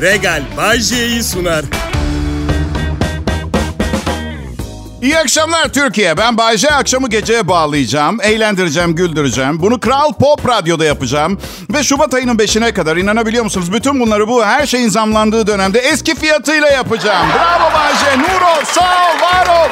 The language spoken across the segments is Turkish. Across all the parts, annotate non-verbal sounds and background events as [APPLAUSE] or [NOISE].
Regal Bay J'yi sunar. İyi akşamlar Türkiye. Ben Bayce akşamı geceye bağlayacağım. Eğlendireceğim, güldüreceğim. Bunu Kral Pop Radyo'da yapacağım. Ve Şubat ayının 5'ine kadar inanabiliyor musunuz? Bütün bunları bu her şeyin zamlandığı dönemde eski fiyatıyla yapacağım. Bravo Bayce. Nur ol, sağ ol, var ol.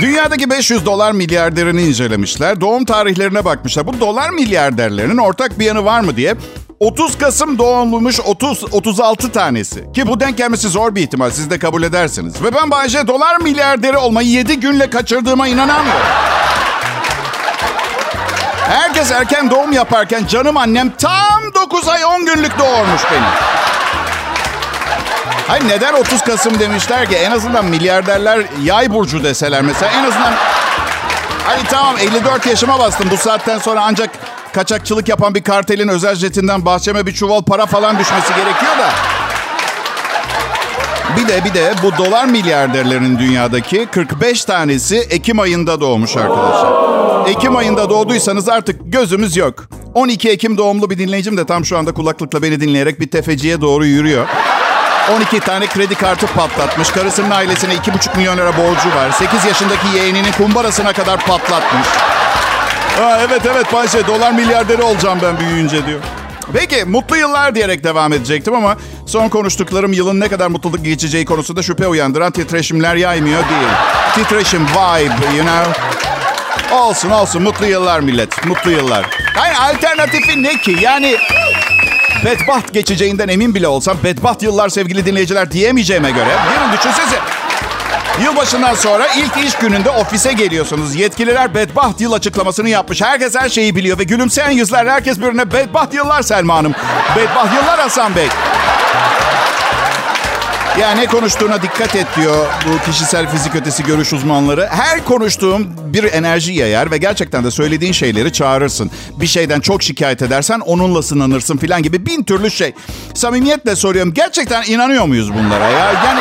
Dünyadaki 500 dolar milyarderini incelemişler. Doğum tarihlerine bakmışlar. Bu dolar milyarderlerinin ortak bir yanı var mı diye 30 Kasım doğumluymuş 30 36 tanesi. Ki bu denk gelmesi zor bir ihtimal. Siz de kabul edersiniz. Ve ben Bayce dolar milyarderi olmayı 7 günle kaçırdığıma inanamıyorum. Herkes erken doğum yaparken canım annem tam 9 ay 10 günlük doğurmuş beni. Hayır neden 30 Kasım demişler ki en azından milyarderler yay burcu deseler mesela en azından... Hani tamam 54 yaşıma bastım bu saatten sonra ancak kaçakçılık yapan bir kartelin özel jetinden bahçeme bir çuval para falan düşmesi gerekiyor da. Bir de bir de bu dolar milyarderlerin dünyadaki 45 tanesi Ekim ayında doğmuş arkadaşlar. Ekim ayında doğduysanız artık gözümüz yok. 12 Ekim doğumlu bir dinleyicim de tam şu anda kulaklıkla beni dinleyerek bir tefeciye doğru yürüyor. 12 tane kredi kartı patlatmış. Karısının ailesine 2,5 milyon lira borcu var. 8 yaşındaki yeğeninin kumbarasına kadar patlatmış. Ha, evet evet Bayşe dolar milyarderi olacağım ben büyüyünce diyor. Peki mutlu yıllar diyerek devam edecektim ama son konuştuklarım yılın ne kadar mutluluk geçeceği konusunda şüphe uyandıran titreşimler yaymıyor değil. Titreşim vibe you know. Olsun olsun mutlu yıllar millet mutlu yıllar. Hayır alternatifi ne ki yani bedbaht geçeceğinden emin bile olsam bedbaht yıllar sevgili dinleyiciler diyemeyeceğime göre. Gelin düşünsenize. Yılbaşından sonra ilk iş gününde ofise geliyorsunuz. Yetkililer bedbaht yıl açıklamasını yapmış. Herkes her şeyi biliyor ve gülümseyen yüzler herkes birbirine bedbaht yıllar Selma Hanım. Bedbaht yıllar Hasan Bey. Ya ne konuştuğuna dikkat et diyor bu kişisel fizik ötesi görüş uzmanları. Her konuştuğum bir enerji yayar ve gerçekten de söylediğin şeyleri çağırırsın. Bir şeyden çok şikayet edersen onunla sınanırsın filan gibi bin türlü şey. Samimiyetle soruyorum gerçekten inanıyor muyuz bunlara ya? Yani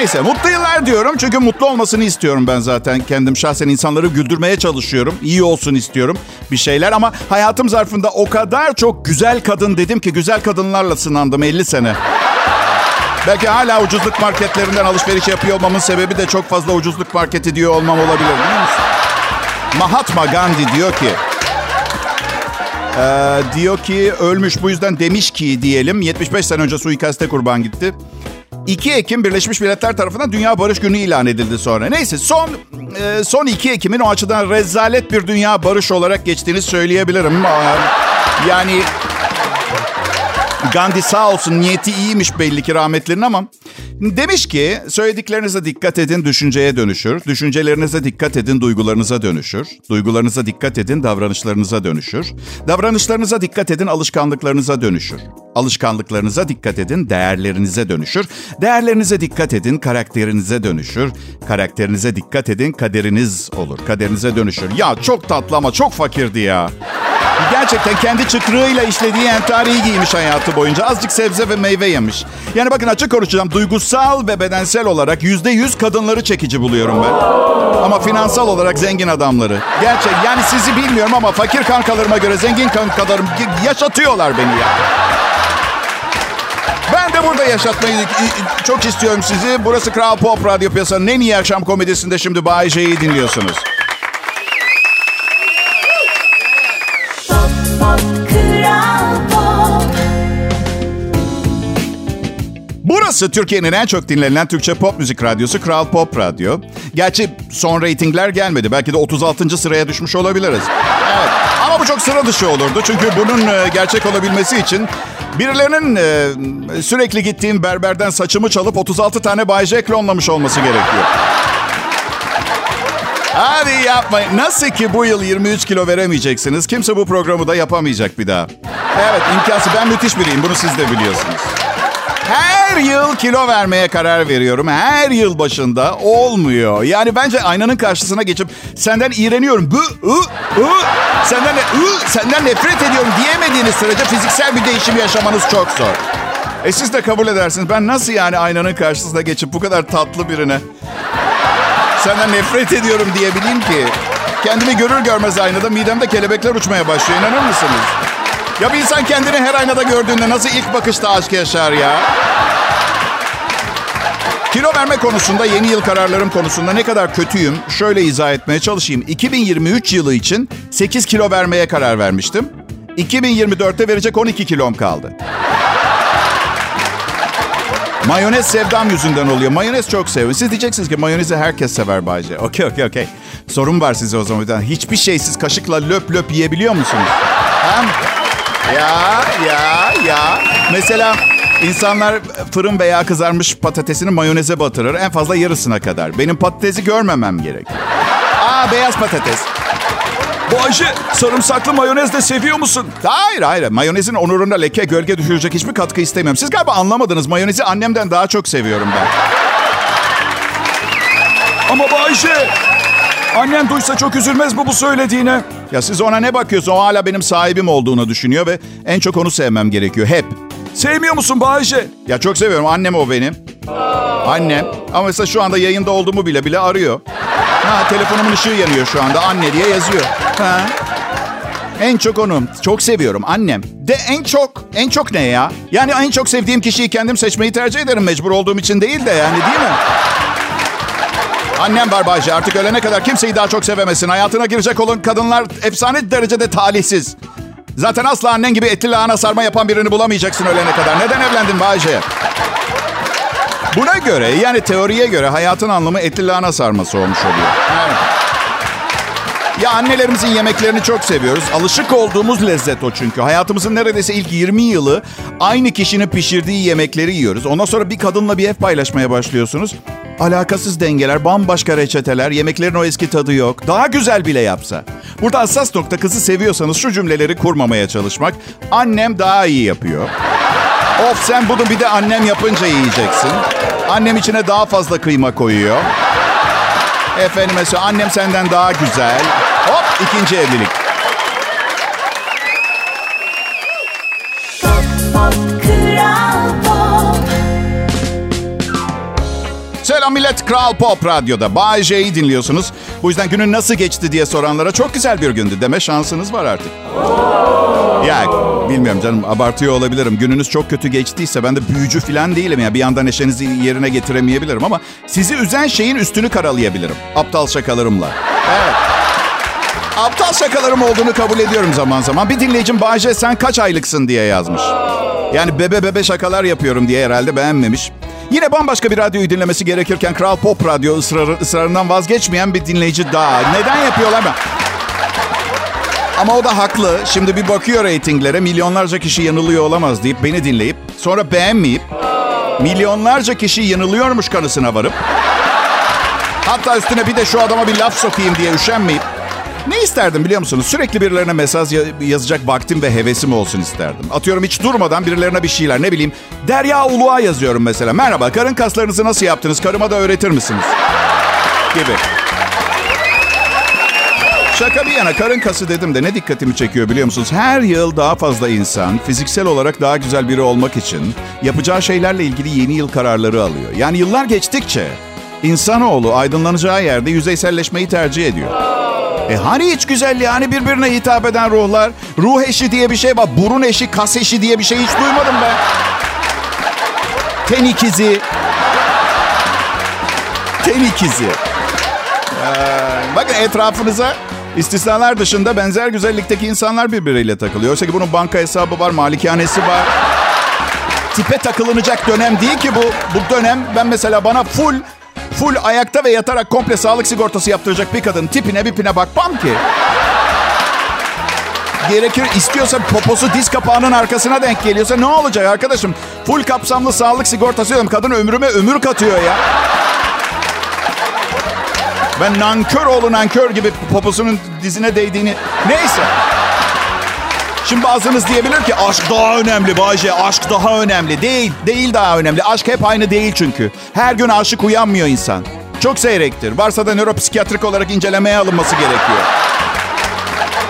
Neyse mutlu yıllar diyorum çünkü mutlu olmasını istiyorum ben zaten kendim şahsen insanları güldürmeye çalışıyorum. İyi olsun istiyorum bir şeyler ama hayatım zarfında o kadar çok güzel kadın dedim ki güzel kadınlarla sınandım 50 sene. Belki hala ucuzluk marketlerinden alışveriş yapıyor olmamın sebebi de çok fazla ucuzluk marketi diyor olmam olabilir biliyor musun? Mahatma Gandhi diyor ki ee, diyor ki ölmüş bu yüzden demiş ki diyelim 75 sene önce suikaste kurban gitti. 2 Ekim Birleşmiş Milletler tarafından Dünya Barış Günü ilan edildi sonra. Neyse son e, son 2 Ekim'in o açıdan rezalet bir dünya barış olarak geçtiğini söyleyebilirim. Yani Gandhi sağ olsun niyeti iyiymiş belli ki rahmetlerin ama demiş ki söylediklerinize dikkat edin düşünceye dönüşür. Düşüncelerinize dikkat edin duygularınıza dönüşür. Duygularınıza dikkat edin davranışlarınıza dönüşür. Davranışlarınıza dikkat edin alışkanlıklarınıza dönüşür. Alışkanlıklarınıza dikkat edin değerlerinize dönüşür. Değerlerinize dikkat edin karakterinize dönüşür. Karakterinize dikkat edin kaderiniz olur. Kaderinize dönüşür. Ya çok tatlı ama çok fakirdi ya. Gerçekten kendi çıkrığıyla işlediği entariyi giymiş hayatı boyunca. Azıcık sebze ve meyve yemiş. Yani bakın açık konuşacağım. Duygusal ve bedensel olarak yüzde yüz kadınları çekici buluyorum ben. Ama finansal olarak zengin adamları. Gerçek yani sizi bilmiyorum ama fakir kankalarıma göre zengin kankalarım yaşatıyorlar beni ya. Ben de burada yaşatmayı çok istiyorum sizi. Burası Kral Pop Radyo Piyasanın en iyi akşam komedisinde şimdi Bay J'yi dinliyorsunuz. Burası Türkiye'nin en çok dinlenen Türkçe pop müzik radyosu Kral Pop Radyo. Gerçi son reytingler gelmedi. Belki de 36. sıraya düşmüş olabiliriz. Evet. Ama bu çok sıra dışı olurdu. Çünkü bunun e, gerçek olabilmesi için birilerinin e, sürekli gittiğim berberden saçımı çalıp 36 tane Bay J klonlamış olması gerekiyor. Hadi yapmayın. Nasıl ki bu yıl 23 kilo veremeyeceksiniz? Kimse bu programı da yapamayacak bir daha. Evet imkansız. Ben müthiş biriyim. Bunu siz de biliyorsunuz. Her yıl kilo vermeye karar veriyorum. Her yıl başında olmuyor. Yani bence aynanın karşısına geçip senden iğreniyorum. Bu, ı, ı, senden, ı, senden nefret ediyorum diyemediğiniz sürece fiziksel bir değişim yaşamanız çok zor. E siz de kabul edersiniz. Ben nasıl yani aynanın karşısına geçip bu kadar tatlı birine senden nefret ediyorum diyebileyim ki? Kendimi görür görmez aynada midemde kelebekler uçmaya başlıyor. İnanır mısınız? Ya bir insan kendini her aynada gördüğünde nasıl ilk bakışta aşk yaşar ya? Kilo verme konusunda, yeni yıl kararlarım konusunda ne kadar kötüyüm şöyle izah etmeye çalışayım. 2023 yılı için 8 kilo vermeye karar vermiştim. 2024'te verecek 12 kilom kaldı. Mayonez sevdam yüzünden oluyor. Mayonez çok seviyorum. Siz diyeceksiniz ki mayonezi herkes sever Bayce. Okey, okey, okey. Sorun var size o zaman. Hiçbir şey siz kaşıkla löp löp yiyebiliyor musunuz? Hem ya, ya, ya. Mesela insanlar fırın veya kızarmış patatesini mayoneze batırır. En fazla yarısına kadar. Benim patatesi görmemem gerek. Aa, beyaz patates. Bu Ayşe sarımsaklı mayonez de seviyor musun? Hayır hayır. Mayonezin onuruna leke, gölge düşürecek hiçbir katkı istemiyorum. Siz galiba anlamadınız. Mayonezi annemden daha çok seviyorum ben. Ama bu Ayşe annen duysa çok üzülmez mi bu söylediğine? Ya siz ona ne bakıyorsun? O hala benim sahibim olduğunu düşünüyor ve en çok onu sevmem gerekiyor. Hep. Sevmiyor musun bu Ayşe? Ya çok seviyorum. Annem o benim. Annem. Ama mesela şu anda yayında olduğumu bile bile arıyor. Ha, telefonumun ışığı yanıyor şu anda. Anne diye yazıyor. Ha. En çok onu. Çok seviyorum annem. De en çok. En çok ne ya? Yani en çok sevdiğim kişiyi kendim seçmeyi tercih ederim. Mecbur olduğum için değil de yani değil mi? Annem var Bayce. Artık ölene kadar kimseyi daha çok sevemesin. Hayatına girecek olan kadınlar efsane derecede talihsiz. Zaten asla annen gibi etli lahana sarma yapan birini bulamayacaksın ölene kadar. Neden evlendin Bayce? Buna göre yani teoriye göre hayatın anlamı etli lahana sarması olmuş oluyor. Ya annelerimizin yemeklerini çok seviyoruz. Alışık olduğumuz lezzet o çünkü. Hayatımızın neredeyse ilk 20 yılı aynı kişinin pişirdiği yemekleri yiyoruz. Ondan sonra bir kadınla bir ev paylaşmaya başlıyorsunuz. Alakasız dengeler, bambaşka reçeteler, yemeklerin o eski tadı yok. Daha güzel bile yapsa. Burada hassas nokta kızı seviyorsanız şu cümleleri kurmamaya çalışmak. Annem daha iyi yapıyor. Of sen bunu bir de annem yapınca yiyeceksin. Annem içine daha fazla kıyma koyuyor. Efendim mesela annem senden daha güzel. Hop ikinci evlilik. Selam millet Kral Pop Radyo'da. Bay J'yi dinliyorsunuz. Bu yüzden günün nasıl geçti diye soranlara çok güzel bir gündü deme şansınız var artık. Ya bilmiyorum canım abartıyor olabilirim. Gününüz çok kötü geçtiyse ben de büyücü falan değilim. ya Bir anda neşenizi yerine getiremeyebilirim ama sizi üzen şeyin üstünü karalayabilirim. Aptal şakalarımla. Evet. Aptal şakalarım olduğunu kabul ediyorum zaman zaman. Bir dinleyicim Bahçe sen kaç aylıksın diye yazmış. Yani bebe bebe şakalar yapıyorum diye herhalde beğenmemiş. Yine bambaşka bir radyoyu dinlemesi gerekirken Kral Pop Radyo ısrarı, ısrarından vazgeçmeyen bir dinleyici daha. Neden yapıyorlar ben? Ama o da haklı. Şimdi bir bakıyor reytinglere milyonlarca kişi yanılıyor olamaz deyip beni dinleyip sonra beğenmeyip milyonlarca kişi yanılıyormuş kanısına varıp hatta üstüne bir de şu adama bir laf sokayım diye üşenmeyip ne isterdim biliyor musunuz? Sürekli birilerine mesaj ya- yazacak vaktim ve hevesim olsun isterdim. Atıyorum hiç durmadan birilerine bir şeyler ne bileyim. Derya Uluğa yazıyorum mesela. Merhaba karın kaslarınızı nasıl yaptınız? Karıma da öğretir misiniz? Gibi. Şaka bir yana karın kası dedim de ne dikkatimi çekiyor biliyor musunuz? Her yıl daha fazla insan fiziksel olarak daha güzel biri olmak için yapacağı şeylerle ilgili yeni yıl kararları alıyor. Yani yıllar geçtikçe insanoğlu aydınlanacağı yerde yüzeyselleşmeyi tercih ediyor. E hani iç güzelliği, hani birbirine hitap eden ruhlar? Ruh eşi diye bir şey var. Burun eşi, kas eşi diye bir şey hiç duymadım ben. Ten ikizi. Ten ikizi. Ee, bakın etrafınıza istisnalar dışında benzer güzellikteki insanlar birbiriyle takılıyor. Oysa ki bunun banka hesabı var, malikanesi var. Tipe takılınacak dönem değil ki bu. Bu dönem ben mesela bana full full ayakta ve yatarak komple sağlık sigortası yaptıracak bir kadın tipine bipine bakmam ki. Gerekir istiyorsa poposu diz kapağının arkasına denk geliyorsa ne olacak arkadaşım? Full kapsamlı sağlık sigortası diyorum. Kadın ömrüme ömür katıyor ya. Ben nankör oğlu nankör gibi poposunun dizine değdiğini... Neyse. Şimdi bazınız diyebilir ki aşk daha önemli Bayce. Aşk daha önemli. Değil, değil daha önemli. Aşk hep aynı değil çünkü. Her gün aşık uyanmıyor insan. Çok seyrektir. Varsa da nöropsikiyatrik olarak incelemeye alınması gerekiyor.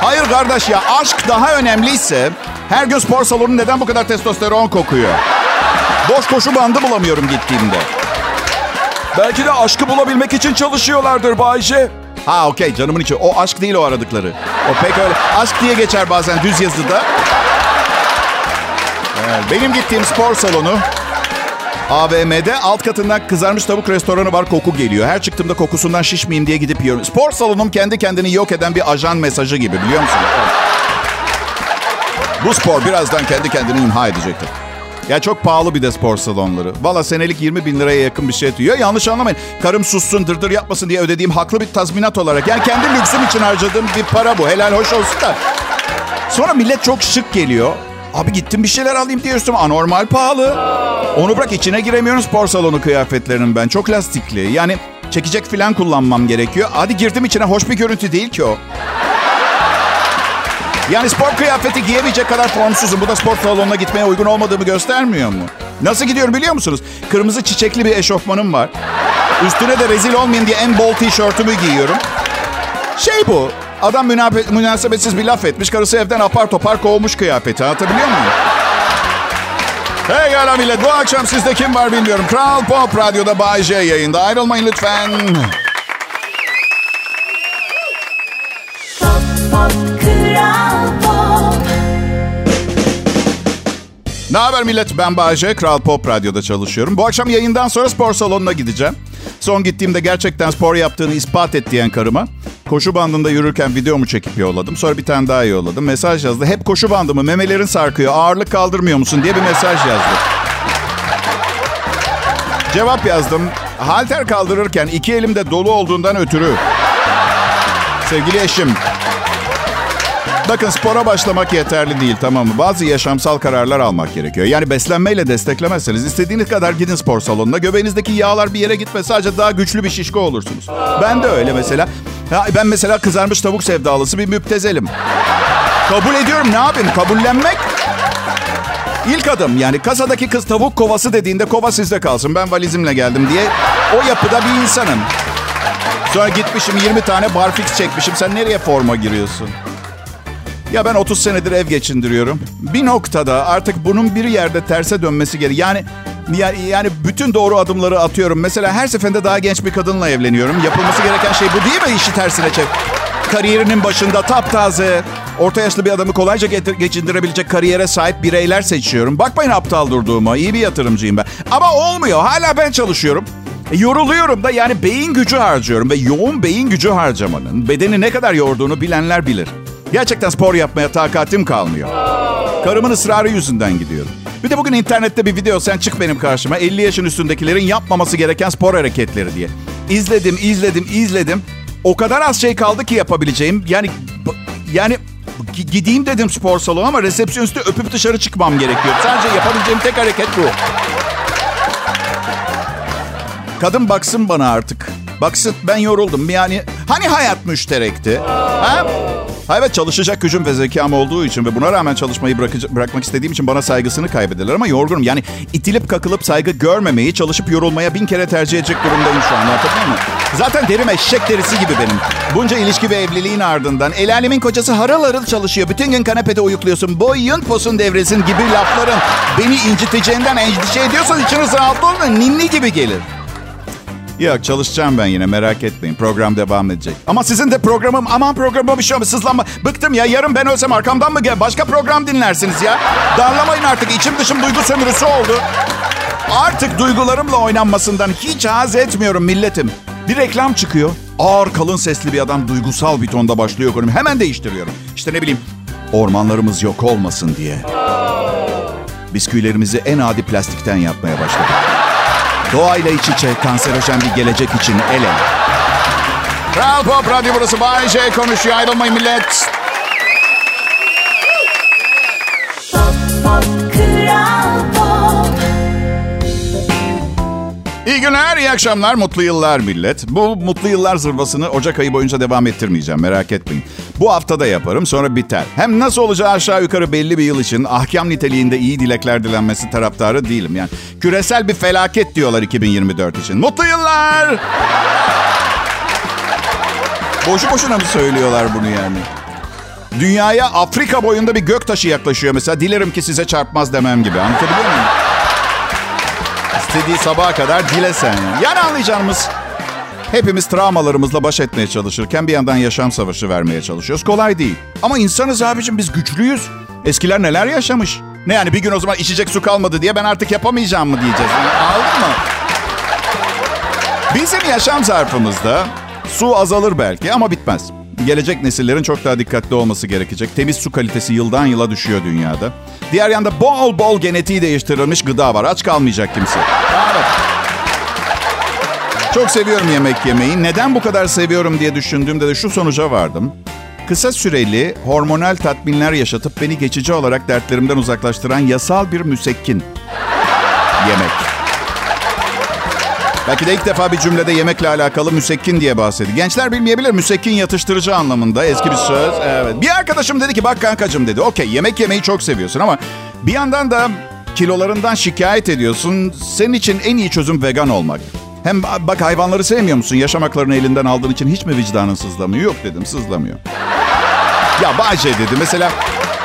Hayır kardeş ya aşk daha önemliyse her gün spor salonu neden bu kadar testosteron kokuyor? Boş koşu bandı bulamıyorum gittiğimde. Belki de aşkı bulabilmek için çalışıyorlardır Bayşe. Ha okey canımın içi. O aşk değil o aradıkları. O pek öyle. Aşk diye geçer bazen düz yazıda. güzel. Benim gittiğim spor salonu AVM'de alt katından kızarmış tavuk restoranı var koku geliyor. Her çıktığımda kokusundan şişmeyeyim diye gidip yiyorum. Spor salonum kendi kendini yok eden bir ajan mesajı gibi biliyor musun? Bu spor birazdan kendi kendini imha edecektir. Ya çok pahalı bir de spor salonları. Valla senelik 20 bin liraya yakın bir şey diyor. Yanlış anlamayın. Karım sussun dırdır yapmasın diye ödediğim haklı bir tazminat olarak. Yani kendi lüksüm için harcadığım bir para bu. Helal hoş olsun da. Sonra millet çok şık geliyor. Abi gittim bir şeyler alayım diyorsun. Anormal pahalı. Onu bırak içine giremiyorum spor salonu kıyafetlerinin ben. Çok lastikli. Yani çekecek falan kullanmam gerekiyor. Hadi girdim içine hoş bir görüntü değil ki o. Yani spor kıyafeti giyemeyecek kadar formsuzum. Bu da spor salonuna gitmeye uygun olmadığımı göstermiyor mu? Nasıl gidiyorum biliyor musunuz? Kırmızı çiçekli bir eşofmanım var. Üstüne de rezil olmayayım diye en bol tişörtümü giyiyorum. Şey bu. Adam münasebetsiz bir laf etmiş. Karısı evden apar topar kovmuş kıyafeti. Anlatabiliyor muyum? Hey gala millet. Bu akşam sizde kim var bilmiyorum. Kral Pop Radyo'da Bay J yayında. Ayrılmayın lütfen. Pop pop kral Ne haber millet? Ben Bayece. Kral Pop Radyo'da çalışıyorum. Bu akşam yayından sonra spor salonuna gideceğim. Son gittiğimde gerçekten spor yaptığını ispat et diyen karıma koşu bandında yürürken videomu çekip yolladım. Sonra bir tane daha yolladım. Mesaj yazdı. Hep koşu bandımı memelerin sarkıyor. Ağırlık kaldırmıyor musun diye bir mesaj yazdı. Cevap yazdım. Halter kaldırırken iki elimde dolu olduğundan ötürü. Sevgili eşim, Bakın spora başlamak yeterli değil tamam mı? Bazı yaşamsal kararlar almak gerekiyor. Yani beslenmeyle desteklemezseniz istediğiniz kadar gidin spor salonuna. Göbeğinizdeki yağlar bir yere gitme. Sadece daha güçlü bir şişko olursunuz. Ben de öyle mesela. Ben mesela kızarmış tavuk sevdalısı bir müptezelim. Kabul ediyorum ne yapayım? Kabullenmek İlk adım yani kasadaki kız tavuk kovası dediğinde kova sizde kalsın. Ben valizimle geldim diye o yapıda bir insanım. Sonra gitmişim 20 tane barfix çekmişim. Sen nereye forma giriyorsun? Ya ben 30 senedir ev geçindiriyorum. Bir noktada artık bunun bir yerde terse dönmesi gerekiyor. Yani yani, bütün doğru adımları atıyorum. Mesela her seferinde daha genç bir kadınla evleniyorum. Yapılması gereken şey bu değil mi? İşi tersine çek. Kariyerinin başında taptaze, orta yaşlı bir adamı kolayca geçindirebilecek kariyere sahip bireyler seçiyorum. Bakmayın aptal durduğuma. iyi bir yatırımcıyım ben. Ama olmuyor. Hala ben çalışıyorum. E, yoruluyorum da yani beyin gücü harcıyorum ve yoğun beyin gücü harcamanın bedeni ne kadar yorduğunu bilenler bilir. Gerçekten spor yapmaya takatim kalmıyor. Karımın ısrarı yüzünden gidiyorum. Bir de bugün internette bir video sen çık benim karşıma 50 yaşın üstündekilerin yapmaması gereken spor hareketleri diye. İzledim, izledim, izledim. O kadar az şey kaldı ki yapabileceğim. Yani yani gi- gideyim dedim spor salonu ama resepsiyonisti öpüp dışarı çıkmam gerekiyor. Sadece yapabileceğim tek hareket bu. Kadın baksın bana artık. Baksın ben yoruldum. Yani hani hayat müşterekti? Ha? Evet çalışacak gücüm ve zekam olduğu için ve buna rağmen çalışmayı bırakıcı, bırakmak istediğim için bana saygısını kaybederler ama yorgunum. Yani itilip kakılıp saygı görmemeyi, çalışıp yorulmaya bin kere tercih edecek durumdayım şu an. Anlatabiliyor muyum? Zaten derim eşek derisi gibi benim. Bunca ilişki ve evliliğin ardından el alemin kocası harıl harıl çalışıyor. Bütün gün kanepede uyukluyorsun. Boyun posun devresin gibi lafların beni inciteceğinden endişe ediyorsan içiniz rahat olun. Ninni gibi gelir. Yok çalışacağım ben yine merak etmeyin. Program devam edecek. Ama sizin de programım aman programıma bir şey olmuş sızlanma. Bıktım ya yarın ben ölsem arkamdan mı gel? Başka program dinlersiniz ya. Darlamayın artık içim dışım duygu sömürüsü oldu. Artık duygularımla oynanmasından hiç haz etmiyorum milletim. Bir reklam çıkıyor. Ağır kalın sesli bir adam duygusal bir tonda başlıyor konuyu. Hemen değiştiriyorum. İşte ne bileyim ormanlarımız yok olmasın diye. Bisküvilerimizi en adi plastikten yapmaya başladık. Doğayla iç içe kanserojen bir gelecek için el ele. Kral Pop Radyo burası Bay J konuşuyor. Ayrılmayın millet. İyi günler, iyi akşamlar, mutlu yıllar millet. Bu mutlu yıllar zırvasını Ocak ayı boyunca devam ettirmeyeceğim merak etmeyin. Bu hafta da yaparım sonra biter. Hem nasıl olacağı aşağı yukarı belli bir yıl için ahkam niteliğinde iyi dilekler dilenmesi taraftarı değilim. Yani küresel bir felaket diyorlar 2024 için. Mutlu yıllar! Boşu boşuna mı söylüyorlar bunu yani? Dünyaya Afrika boyunda bir göktaşı yaklaşıyor mesela. Dilerim ki size çarpmaz demem gibi. Anlatabiliyor muyum? İstediği sabaha kadar dile sen yani. Anlayacağımız hepimiz travmalarımızla baş etmeye çalışırken bir yandan yaşam savaşı vermeye çalışıyoruz. Kolay değil. Ama insanız abicim biz güçlüyüz. Eskiler neler yaşamış. Ne yani bir gün o zaman içecek su kalmadı diye ben artık yapamayacağım mı diyeceğiz. Yani, anladın mı? Bizim yaşam zarfımızda su azalır belki ama bitmez. Gelecek nesillerin çok daha dikkatli olması gerekecek. Temiz su kalitesi yıldan yıla düşüyor dünyada. Diğer yanda bol bol genetiği değiştirilmiş gıda var. Aç kalmayacak kimse. Evet. Çok seviyorum yemek yemeyi. Neden bu kadar seviyorum diye düşündüğümde de şu sonuca vardım. Kısa süreli hormonal tatminler yaşatıp beni geçici olarak dertlerimden uzaklaştıran yasal bir müsekkin. Yemek. Belki de ilk defa bir cümlede yemekle alakalı müsekkin diye bahsediyor. Gençler bilmeyebilir müsekkin yatıştırıcı anlamında eski bir söz. Evet. Bir arkadaşım dedi ki bak kankacım dedi. Okey yemek yemeyi çok seviyorsun ama bir yandan da kilolarından şikayet ediyorsun. Senin için en iyi çözüm vegan olmak. Hem bak hayvanları sevmiyor musun? Yaşam haklarını elinden aldığın için hiç mi vicdanın sızlamıyor? Yok dedim sızlamıyor. Ya Bayce dedi mesela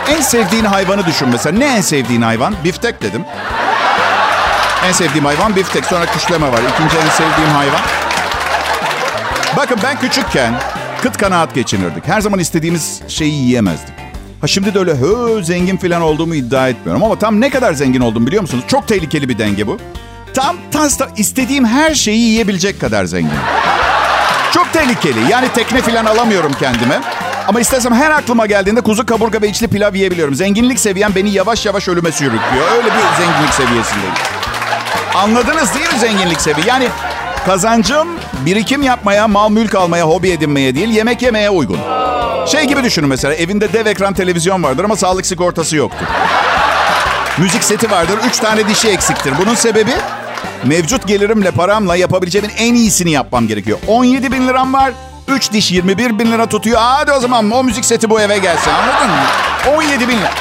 en sevdiğin hayvanı düşün mesela. Ne en sevdiğin hayvan? Biftek dedim. En sevdiğim hayvan biftek. Sonra kuşlama var. İkinci en sevdiğim hayvan. Bakın ben küçükken kıt kanaat geçinirdik. Her zaman istediğimiz şeyi yiyemezdik. Ha şimdi de öyle hı zengin falan olduğumu iddia etmiyorum. Ama tam ne kadar zengin oldum biliyor musunuz? Çok tehlikeli bir denge bu. Tam, tam istediğim her şeyi yiyebilecek kadar zengin. Çok tehlikeli. Yani tekne falan alamıyorum kendime. Ama istesem her aklıma geldiğinde kuzu kaburga ve içli pilav yiyebiliyorum. Zenginlik seviyem beni yavaş yavaş ölüme sürüklüyor. Öyle bir zenginlik seviyesindeyim. Anladınız değil mi zenginlik seviye? Yani kazancım birikim yapmaya, mal mülk almaya, hobi edinmeye değil, yemek yemeye uygun. Şey gibi düşünün mesela evinde dev ekran televizyon vardır ama sağlık sigortası yoktur. Müzik seti vardır, üç tane dişi eksiktir. Bunun sebebi mevcut gelirimle, paramla yapabileceğimin en iyisini yapmam gerekiyor. 17 bin liram var, 3 diş 21 bin lira tutuyor. Hadi o zaman o müzik seti bu eve gelsin anladın mı? 17 bin lira.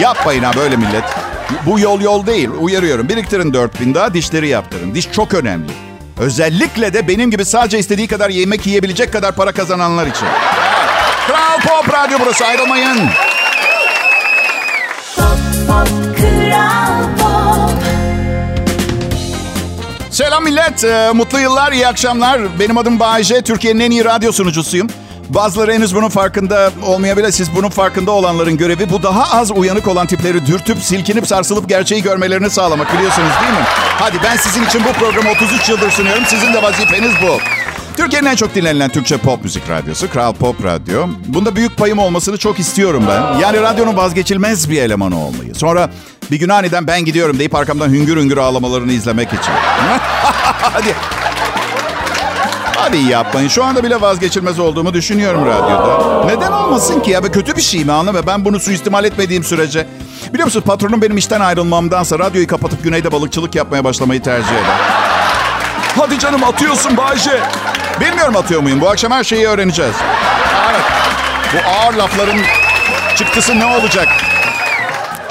Yapmayın ha böyle millet. Bu yol yol değil. Uyarıyorum. Biriktirin 4 bin daha dişleri yaptırın. Diş çok önemli. Özellikle de benim gibi sadece istediği kadar yemek yiyebilecek kadar para kazananlar için. Kral Pop Radyo burası ayrılmayın. Pop pop kral pop. Selam millet. Ee, mutlu yıllar, iyi akşamlar. Benim adım Bayece. Türkiye'nin en iyi radyo sunucusuyum. Bazıları henüz bunun farkında olmayabilir. Siz bunun farkında olanların görevi bu daha az uyanık olan tipleri dürtüp, silkinip, sarsılıp gerçeği görmelerini sağlamak biliyorsunuz değil mi? Hadi ben sizin için bu programı 33 yıldır sunuyorum. Sizin de vazifeniz bu. Türkiye'nin en çok dinlenilen Türkçe pop müzik radyosu Kral Pop Radyo. Bunda büyük payım olmasını çok istiyorum ben. Yani radyonun vazgeçilmez bir elemanı olmayı. Sonra bir gün aniden ben gidiyorum deyip arkamdan hüngür hüngür ağlamalarını izlemek için. [LAUGHS] Hadi Hadi yapmayın. Şu anda bile vazgeçilmez olduğumu düşünüyorum radyoda. Neden olmasın ki ya? Be kötü bir şey mi anlama? Ben bunu suistimal etmediğim sürece. Biliyor musunuz patronum benim işten ayrılmamdansa radyoyu kapatıp güneyde balıkçılık yapmaya başlamayı tercih eder. Hadi canım atıyorsun Bayce. Bilmiyorum atıyor muyum? Bu akşam her şeyi öğreneceğiz. Evet. Bu ağır lafların çıktısı ne olacak?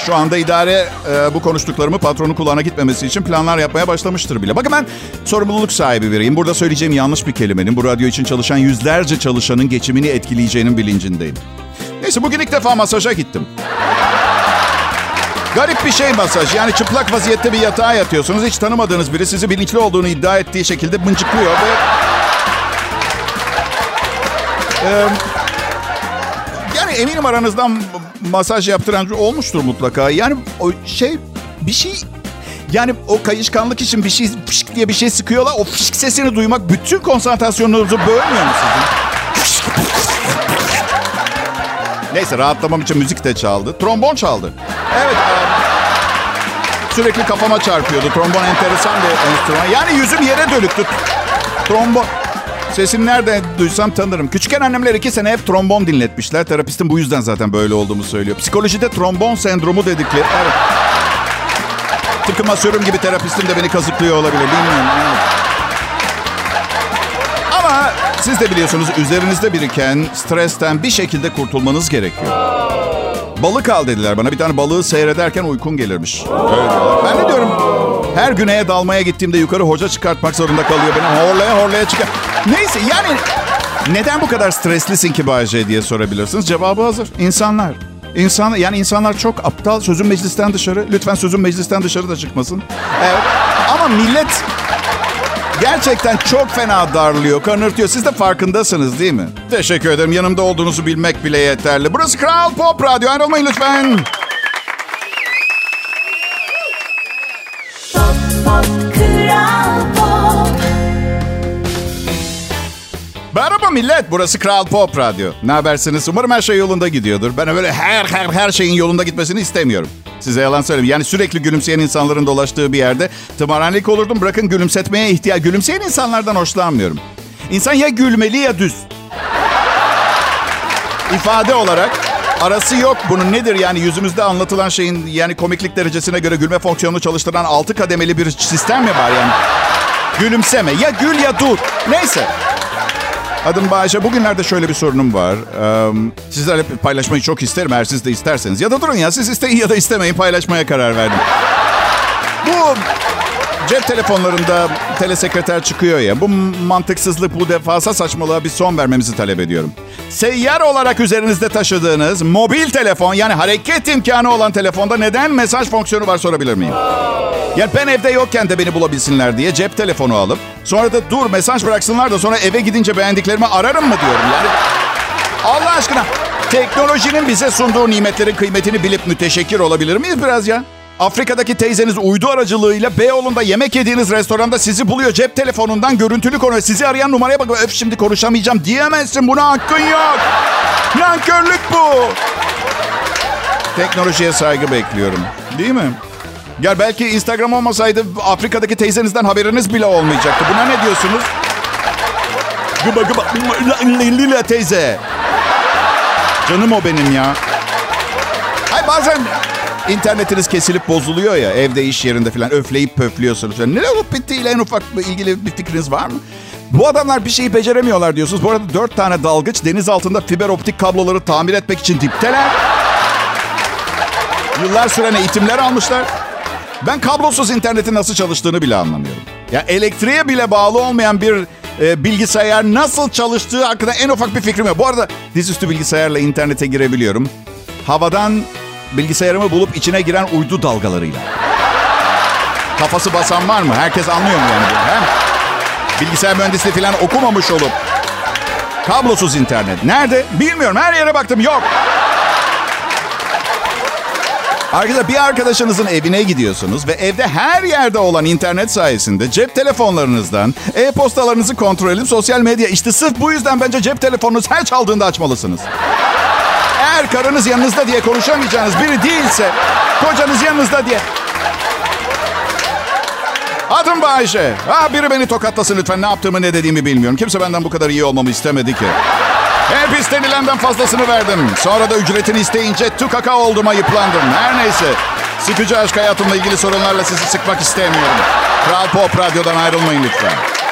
Şu anda idare e, bu konuştuklarımı patronun kulağına gitmemesi için planlar yapmaya başlamıştır bile. Bakın ben sorumluluk sahibi biriyim. Burada söyleyeceğim yanlış bir kelimenin bu radyo için çalışan yüzlerce çalışanın geçimini etkileyeceğinin bilincindeyim. Neyse bugün ilk defa masaja gittim. Garip bir şey masaj. Yani çıplak vaziyette bir yatağa yatıyorsunuz. Hiç tanımadığınız biri sizi bilinçli olduğunu iddia ettiği şekilde mıncıklıyor ve... Ee, eminim aranızdan masaj yaptıran olmuştur mutlaka. Yani o şey bir şey yani o kayışkanlık için bir şey fışk diye bir şey sıkıyorlar. O fışk sesini duymak bütün konsantrasyonunuzu bölmüyor mu sizin? Neyse rahatlamam için müzik de çaldı. Trombon çaldı. Evet. abi. Sürekli kafama çarpıyordu. Trombon enteresan bir enstrüman. Yani yüzüm yere dönüktü. Trombon. Sesini nerede duysam tanırım. Küçükken annemler iki sene hep trombon dinletmişler. Terapistim bu yüzden zaten böyle olduğumu söylüyor. Psikolojide trombon sendromu dedikleri. Evet. Tıpkı masörüm gibi terapistim de beni kazıklıyor olabilir. Bilmiyorum. Evet. Ama siz de biliyorsunuz üzerinizde biriken stresten bir şekilde kurtulmanız gerekiyor. Balık al dediler bana. Bir tane balığı seyrederken uykun gelirmiş. Öyle diyorlar. Ben de diyorum her güneye dalmaya gittiğimde yukarı hoca çıkartmak zorunda kalıyor. Beni horlaya horlaya çıkar. Neyse yani neden bu kadar streslisin ki Bayce diye sorabilirsiniz. Cevabı hazır. İnsanlar. İnsan, yani insanlar çok aptal. Sözün meclisten dışarı. Lütfen sözün meclisten dışarı da çıkmasın. Evet. Ama millet gerçekten çok fena darlıyor, kanırtıyor. Siz de farkındasınız değil mi? Teşekkür ederim. Yanımda olduğunuzu bilmek bile yeterli. Burası Kral Pop Radyo. Ayrılmayın lütfen. Merhaba millet, burası Kral Pop Radyo. Ne habersiniz? Umarım her şey yolunda gidiyordur. Ben öyle her her her şeyin yolunda gitmesini istemiyorum. Size yalan söyleyeyim. Yani sürekli gülümseyen insanların dolaştığı bir yerde tımarhanelik olurdum. Bırakın gülümsetmeye ihtiyaç. Gülümseyen insanlardan hoşlanmıyorum. İnsan ya gülmeli ya düz. İfade olarak arası yok. Bunun nedir yani yüzümüzde anlatılan şeyin yani komiklik derecesine göre gülme fonksiyonunu çalıştıran altı kademeli bir sistem mi var yani? Gülümseme. Ya gül ya dur. Neyse. Adım Bayşe. Bugünlerde şöyle bir sorunum var. Ee, sizlerle paylaşmayı çok isterim eğer siz de isterseniz. Ya da durun ya siz isteyin ya da istemeyin paylaşmaya karar verdim. Bu cep telefonlarında telesekreter çıkıyor ya. Bu mantıksızlık, bu defasa saçmalığa bir son vermemizi talep ediyorum. Seyyar olarak üzerinizde taşıdığınız mobil telefon yani hareket imkanı olan telefonda neden mesaj fonksiyonu var sorabilir miyim? Yani ben evde yokken de beni bulabilsinler diye cep telefonu alıp sonra da dur mesaj bıraksınlar da sonra eve gidince beğendiklerimi ararım mı diyorum yani. Allah aşkına teknolojinin bize sunduğu nimetlerin kıymetini bilip müteşekkir olabilir miyiz biraz ya? Afrika'daki teyzeniz uydu aracılığıyla Beyoğlu'nda yemek yediğiniz restoranda sizi buluyor. Cep telefonundan görüntülü konuyor. Sizi arayan numaraya bak. Öf şimdi konuşamayacağım diyemezsin. Buna hakkın yok. Nankörlük bu. Teknolojiye saygı bekliyorum. Değil mi? Ya belki Instagram olmasaydı Afrika'daki teyzenizden haberiniz bile olmayacaktı. Buna ne diyorsunuz? Gıba gıba lila teyze. Canım o benim ya. Hay bazen internetiniz kesilip bozuluyor ya evde iş yerinde falan öfleyip pöflüyorsunuz. Ne olup bittiğiyle en ufak ilgili bir fikriniz var mı? Bu adamlar bir şeyi beceremiyorlar diyorsunuz. Bu arada dört tane dalgıç deniz altında fiber optik kabloları tamir etmek için dipteler. Yıllar süren eğitimler almışlar. Ben kablosuz internetin nasıl çalıştığını bile anlamıyorum. Ya elektriğe bile bağlı olmayan bir e, bilgisayar nasıl çalıştığı hakkında en ufak bir fikrim yok. Bu arada dizüstü bilgisayarla internete girebiliyorum. Havadan bilgisayarımı bulup içine giren uydu dalgalarıyla. Kafası basan var mı? Herkes anlıyor mu yani bunu? He? Bilgisayar mühendisliği falan okumamış olup. Kablosuz internet. Nerede? Bilmiyorum. Her yere baktım. Yok. Arkadaşlar bir arkadaşınızın evine gidiyorsunuz ve evde her yerde olan internet sayesinde cep telefonlarınızdan e-postalarınızı kontrol edip sosyal medya işte sırf bu yüzden bence cep telefonunuz her çaldığında açmalısınız. Eğer karınız yanınızda diye konuşamayacağınız biri değilse kocanız yanınızda diye. Adım Bayşe. Ha, biri beni tokatlasın lütfen. Ne yaptığımı ne dediğimi bilmiyorum. Kimse benden bu kadar iyi olmamı istemedi ki. Hep istenilenden fazlasını verdim. Sonra da ücretini isteyince tukaka olduğuma yıprandım. Her neyse. Sıkıcı aşk hayatımla ilgili sorunlarla sizi sıkmak istemiyorum. Kral Pop Radyo'dan ayrılmayın lütfen.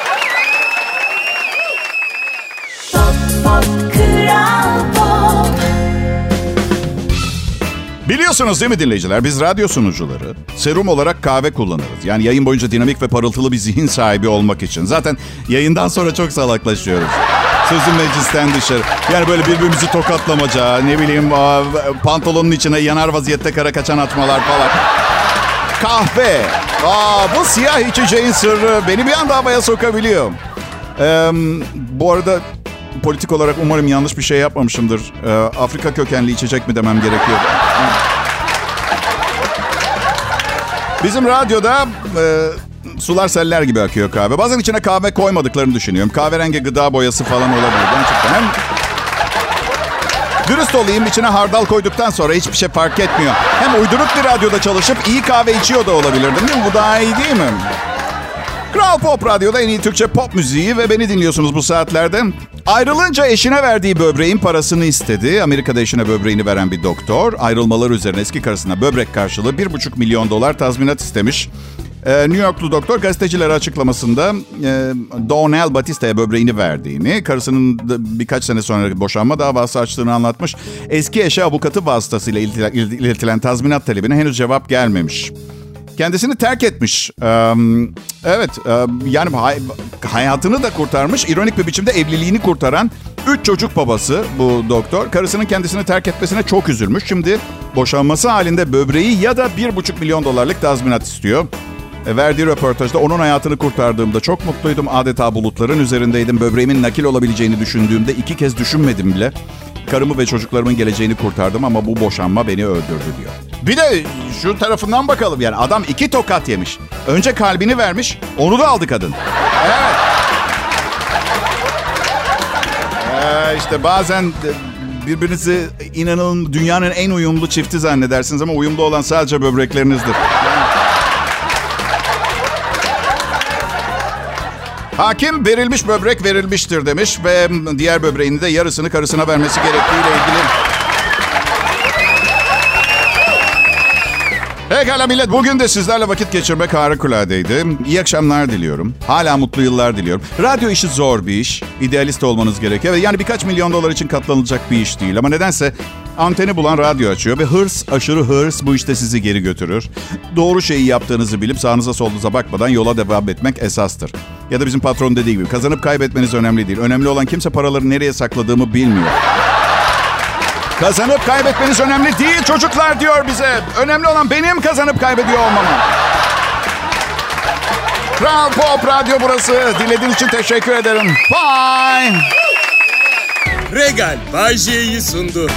Biliyorsunuz değil mi dinleyiciler? Biz radyo sunucuları serum olarak kahve kullanırız. Yani yayın boyunca dinamik ve parıltılı bir zihin sahibi olmak için. Zaten yayından sonra çok salaklaşıyoruz. Sözüm meclisten dışarı. Yani böyle birbirimizi tokatlamaca, ne bileyim pantolonun içine yanar vaziyette kara kaçan atmalar falan. Kahve. Aa, bu siyah içeceğin sırrı beni bir anda havaya sokabiliyor. Ee, bu arada politik olarak umarım yanlış bir şey yapmamışımdır. Ee, Afrika kökenli içecek mi demem gerekiyor. Bizim radyoda e, sular seller gibi akıyor kahve. Bazen içine kahve koymadıklarını düşünüyorum. Kahverengi gıda boyası falan olabilir. Gerçekten hem Dürüst olayım içine hardal koyduktan sonra hiçbir şey fark etmiyor. Hem uyduruk bir radyoda çalışıp iyi kahve içiyor da olabilirdim değil mi? Bu daha iyi değil mi? Kral Pop Radyo'da en iyi Türkçe pop müziği ve beni dinliyorsunuz bu saatlerde. Ayrılınca eşine verdiği böbreğin parasını istedi. Amerika'da eşine böbreğini veren bir doktor. Ayrılmalar üzerine eski karısına böbrek karşılığı 1,5 milyon dolar tazminat istemiş. Ee, New Yorklu doktor gazetecilere açıklamasında e, Donnell Batista'ya böbreğini verdiğini, karısının birkaç sene sonra boşanma davası açtığını anlatmış. Eski eşi avukatı vasıtasıyla iletilen tazminat talebine henüz cevap gelmemiş. Kendisini terk etmiş. Evet, yani hay- hayatını da kurtarmış. İronik bir biçimde evliliğini kurtaran üç çocuk babası bu doktor. Karısının kendisini terk etmesine çok üzülmüş. Şimdi boşanması halinde böbreği ya da bir buçuk milyon dolarlık tazminat istiyor. E, verdiği röportajda onun hayatını kurtardığımda çok mutluydum. Adeta bulutların üzerindeydim. Böbreğimin nakil olabileceğini düşündüğümde iki kez düşünmedim bile. Karımı ve çocuklarımın geleceğini kurtardım ama bu boşanma beni öldürdü diyor. Bir de şu tarafından bakalım yani adam iki tokat yemiş. Önce kalbini vermiş, onu da aldı kadın. Evet. Ya işte bazen birbirinizi inanın dünyanın en uyumlu çifti zannedersiniz ama uyumlu olan sadece böbreklerinizdir. Hakim verilmiş böbrek verilmiştir demiş ve diğer böbreğini de yarısını karısına vermesi gerektiğiyle ilgili. Pekala millet bugün de sizlerle vakit geçirmek harikuladeydi. İyi akşamlar diliyorum. Hala mutlu yıllar diliyorum. Radyo işi zor bir iş. İdealist olmanız gerekiyor. Yani birkaç milyon dolar için katlanılacak bir iş değil. Ama nedense anteni bulan radyo açıyor ve hırs, aşırı hırs bu işte sizi geri götürür. Doğru şeyi yaptığınızı bilip sağınıza solunuza bakmadan yola devam etmek esastır. Ya da bizim patron dediği gibi kazanıp kaybetmeniz önemli değil. Önemli olan kimse paraları nereye sakladığımı bilmiyor. Kazanıp kaybetmeniz önemli değil çocuklar diyor bize. Önemli olan benim kazanıp kaybediyor olmamı. Kral Pop Radyo burası. Dinlediğiniz için teşekkür ederim. Bye. Regal Bay J'yi sundu.